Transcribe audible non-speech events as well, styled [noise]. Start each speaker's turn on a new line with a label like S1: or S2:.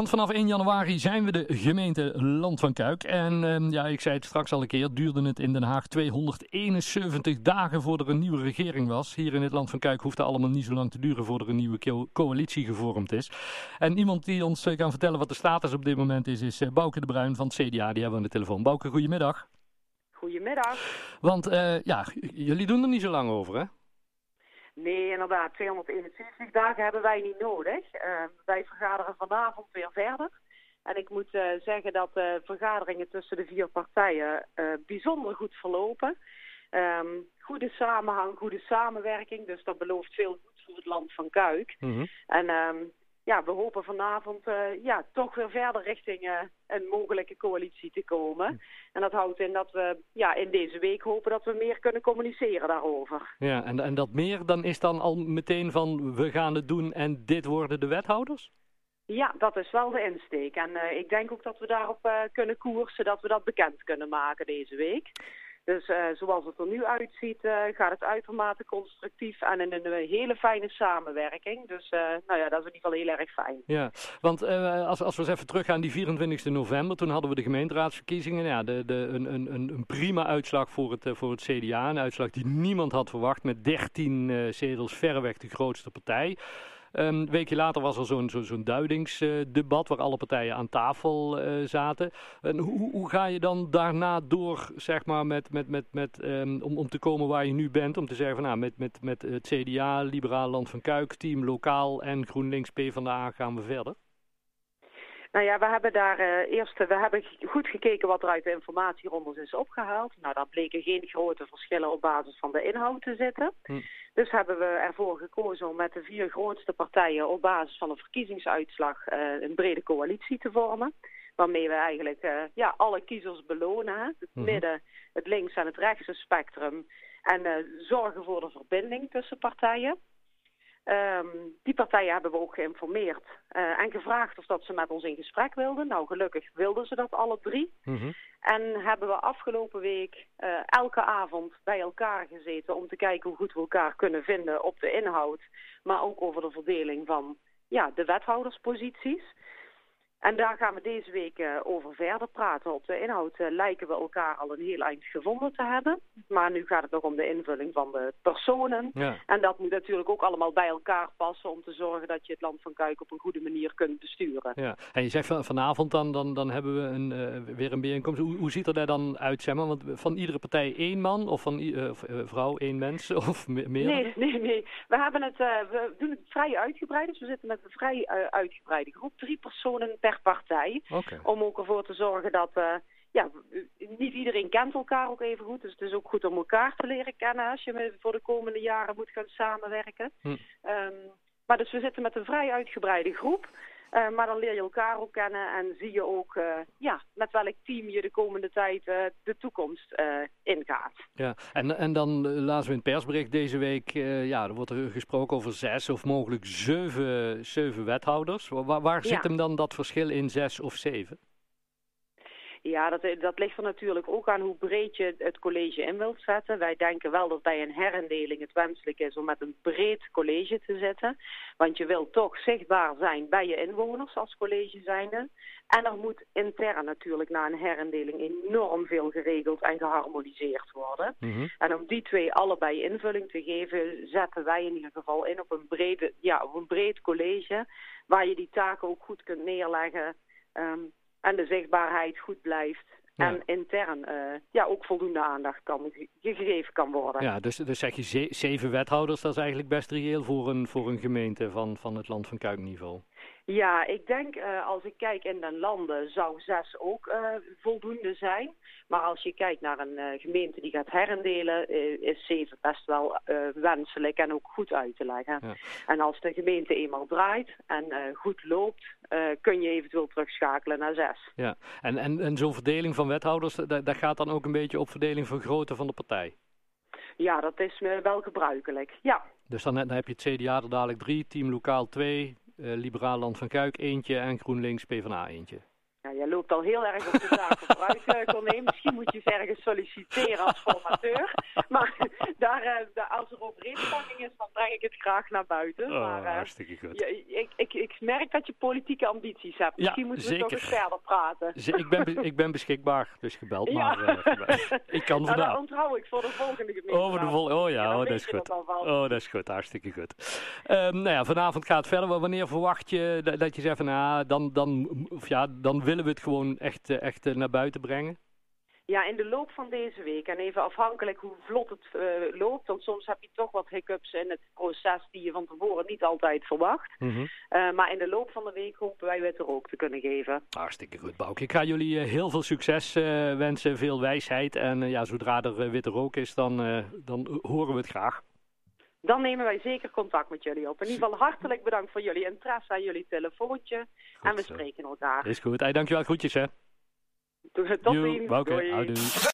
S1: Want vanaf 1 januari zijn we de gemeente Land van Kuik. En ehm, ja, ik zei het straks al een keer, duurde het in Den Haag 271 dagen voordat er een nieuwe regering was. Hier in het Land van Kuik hoeft het allemaal niet zo lang te duren voordat er een nieuwe coalitie gevormd is. En iemand die ons eh, kan vertellen wat de status op dit moment is, is uh, Bouke de Bruin van het CDA. Die hebben we aan de telefoon. Bouke, goedemiddag.
S2: Goedemiddag.
S1: Want uh, ja, jullie doen er niet zo lang over, hè?
S2: Nee, inderdaad. 271 dagen hebben wij niet nodig. Uh, wij vergaderen vanavond weer verder. En ik moet uh, zeggen dat de vergaderingen tussen de vier partijen uh, bijzonder goed verlopen. Um, goede samenhang, goede samenwerking. Dus dat belooft veel goed voor het land van Kuik. Mm -hmm. En um, ja, we hopen vanavond uh, ja, toch weer verder richting uh, een mogelijke coalitie te komen. En dat houdt in dat we ja, in deze week hopen dat we meer kunnen communiceren daarover.
S1: Ja, en, en dat meer, dan is dan al meteen van we gaan het doen en dit worden de wethouders?
S2: Ja, dat is wel de insteek. En uh, ik denk ook dat we daarop kunnen koersen, dat we dat bekend kunnen maken deze week. Dus uh, zoals het er nu uitziet, uh, gaat het uitermate constructief en in een hele fijne samenwerking. Dus nou ja, dat is in ieder geval heel erg fijn.
S1: Ja, want als, als we eens even teruggaan, die 24 november, toen hadden we de gemeenteraadsverkiezingen. Ja, de, de, een, een, een prima uitslag voor het, voor het CDA. Een uitslag die niemand had verwacht, met 13 zetels verreweg de grootste partij. Een weekje later was er zo'n zo, duidingsdebat waar alle partijen aan tafel uh, zaten. En hoe, hoe, ga je dan daarna door, zeg maar, met, met, met, met, um, om, om te komen waar je nu bent? Om te zeggen van, nou, met, met, met het CDA, Liberaal Land van Kuik, Team Lokaal en GroenLinks PvdA gaan we verder?
S2: Nou ja, we hebben daar uh, eerst we hebben goed gekeken wat er uit de informatierondes is opgehaald. Nou, daar bleken geen grote verschillen op basis van de inhoud te zitten. Hm. Dus hebben we ervoor gekozen om met de vier grootste partijen op basis van een verkiezingsuitslag uh, een brede coalitie te vormen. Waarmee we eigenlijk uh, ja, alle kiezers belonen. Het hm. midden, het links en het rechtse spectrum. En zorgen voor de verbinding tussen partijen. Um, die partijen hebben we ook geïnformeerd uh, en gevraagd of dat ze met ons in gesprek wilden. Nou, gelukkig wilden ze dat alle drie. Mm -hmm. En hebben we afgelopen week uh, elke avond bij elkaar gezeten om te kijken hoe goed we elkaar kunnen vinden op de inhoud, maar ook over de verdeling van ja, de wethoudersposities. En daar gaan we deze week uh, over verder praten. Op de inhoud uh, lijken we elkaar al een heel eind gevonden te hebben. Maar nu gaat het nog om de invulling van de personen. Ja. En dat moet natuurlijk ook allemaal bij elkaar passen om te zorgen dat je het land van Kuik op een goede manier kunt besturen.
S1: Ja. En je zegt van, vanavond dan, dan, dan hebben we een, uh, weer een bijeenkomst. Hoe, hoe ziet er daar dan uit, zeg maar? Want van iedere partij één man of van vrouw één mens [laughs] of meer?
S2: Nee, nee, nee. We, hebben het, we doen het vrij uitgebreid. Dus we zitten met een vrij uitgebreide groep. Drie personen per partij. Okay. Om ook ervoor te zorgen dat... Uh, ja, niet iedereen kent elkaar ook even goed. Dus het is ook goed om elkaar te leren kennen als je voor de komende jaren moet gaan samenwerken. Hm. Um, maar dus we zitten met een vrij uitgebreide groep. Uh, maar dan leer je elkaar ook kennen en zie je ook uh, ja, met welk team je de komende tijd uh, de toekomst ingaat.
S1: Ja, en, en dan laten we in het persbericht deze week, ja, er wordt er gesproken over zes of mogelijk zeven, zeven wethouders. Waar, waar zit ja. hem dan dat verschil in zes of zeven?
S2: Ja, dat, dat ligt er natuurlijk ook aan hoe breed je het college in wilt zetten. Wij denken wel dat bij een herindeling het wenselijk is om met een breed college te zitten. Want je wilt toch zichtbaar zijn bij je inwoners als college zijnde. En er moet intern natuurlijk na een herindeling enorm veel geregeld en geharmoniseerd worden. Mm -hmm. En om die twee allebei invulling te geven, zetten wij in ieder geval in op een, brede, ja, op een breed college. Waar je die taken ook goed kunt neerleggen. Um, en de zichtbaarheid goed blijft. Ja. En intern uh, ja, ook voldoende aandacht kan, gegeven kan worden.
S1: Ja, dus, dus zeg je zeven wethouders, dat is eigenlijk best reëel voor een, voor een gemeente van, van het land van Kuikniveau.
S2: Ja, ik denk uh, als ik kijk in de landen zou zes ook uh, voldoende zijn. Maar als je kijkt naar een uh, gemeente die gaat herendelen, is zeven best wel wenselijk en ook goed uit te leggen. Ja. En als de gemeente eenmaal draait en goed loopt, kun je eventueel terugschakelen naar zes.
S1: Ja, en, en, en zo'n verdeling van wethouders, dat, dat gaat dan ook een beetje op verdeling van grootte van de partij?
S2: Ja, dat is wel gebruikelijk, ja.
S1: Dus dan, dan heb je het CDA er dadelijk drie, Team Lokaal twee, Liberaal Land van Kuik eentje en GroenLinks PvdA eentje.
S2: Ja, jij loopt al heel erg op de zaken vooruit, Corné. Misschien moet je ergens solliciteren als formateur. Maar daar, uh, als er overeenstemming is, dan breng ik het graag naar buiten.
S1: Oh,
S2: maar, uh,
S1: hartstikke goed.
S2: ik, ik, ik merk dat je politieke ambities hebt. Misschien
S1: ja,
S2: moeten
S1: zeker.
S2: we toch eens verder praten.
S1: Z ik, ben, ik ben beschikbaar, dus gebeld ja. maar. ik kan [laughs]
S2: nou,
S1: vandaag.
S2: dat onthoud ik voor de volgende gemeente.
S1: Over de vol oh ja,
S2: ja
S1: oh, dat is goed.
S2: dat.
S1: Oh, dat is goed, hartstikke goed. Um, nou ja, vanavond gaat het verder. Wanneer verwacht je dat, dat je zegt van, nou, dan, dan, of ja, dan willen we het gewoon echt, eh, echt eh, naar buiten brengen?
S2: Ja, in de loop van deze week. En even afhankelijk hoe vlot het uh, loopt. Want soms heb je toch wat hiccups in het proces die je van tevoren niet altijd verwacht.
S1: Mhm.
S2: Uh, maar in de loop van de week hopen wij witte rook te kunnen geven.
S1: Hartstikke goed, Bouke. Ik ga jullie uh, heel veel succes wensen, veel wijsheid. En ja, zodra er witte rook is, dan, dan horen we het graag.
S2: Dan nemen wij zeker contact met jullie op. In ieder geval hartelijk bedankt voor jullie interesse aan jullie telefoontje.
S1: Goed
S2: en we
S1: zo.
S2: spreken elkaar.
S1: Is goed. Hey, dankjewel. Groetjes, hè.
S2: Tot ziens.
S1: Bouke. Houdoe.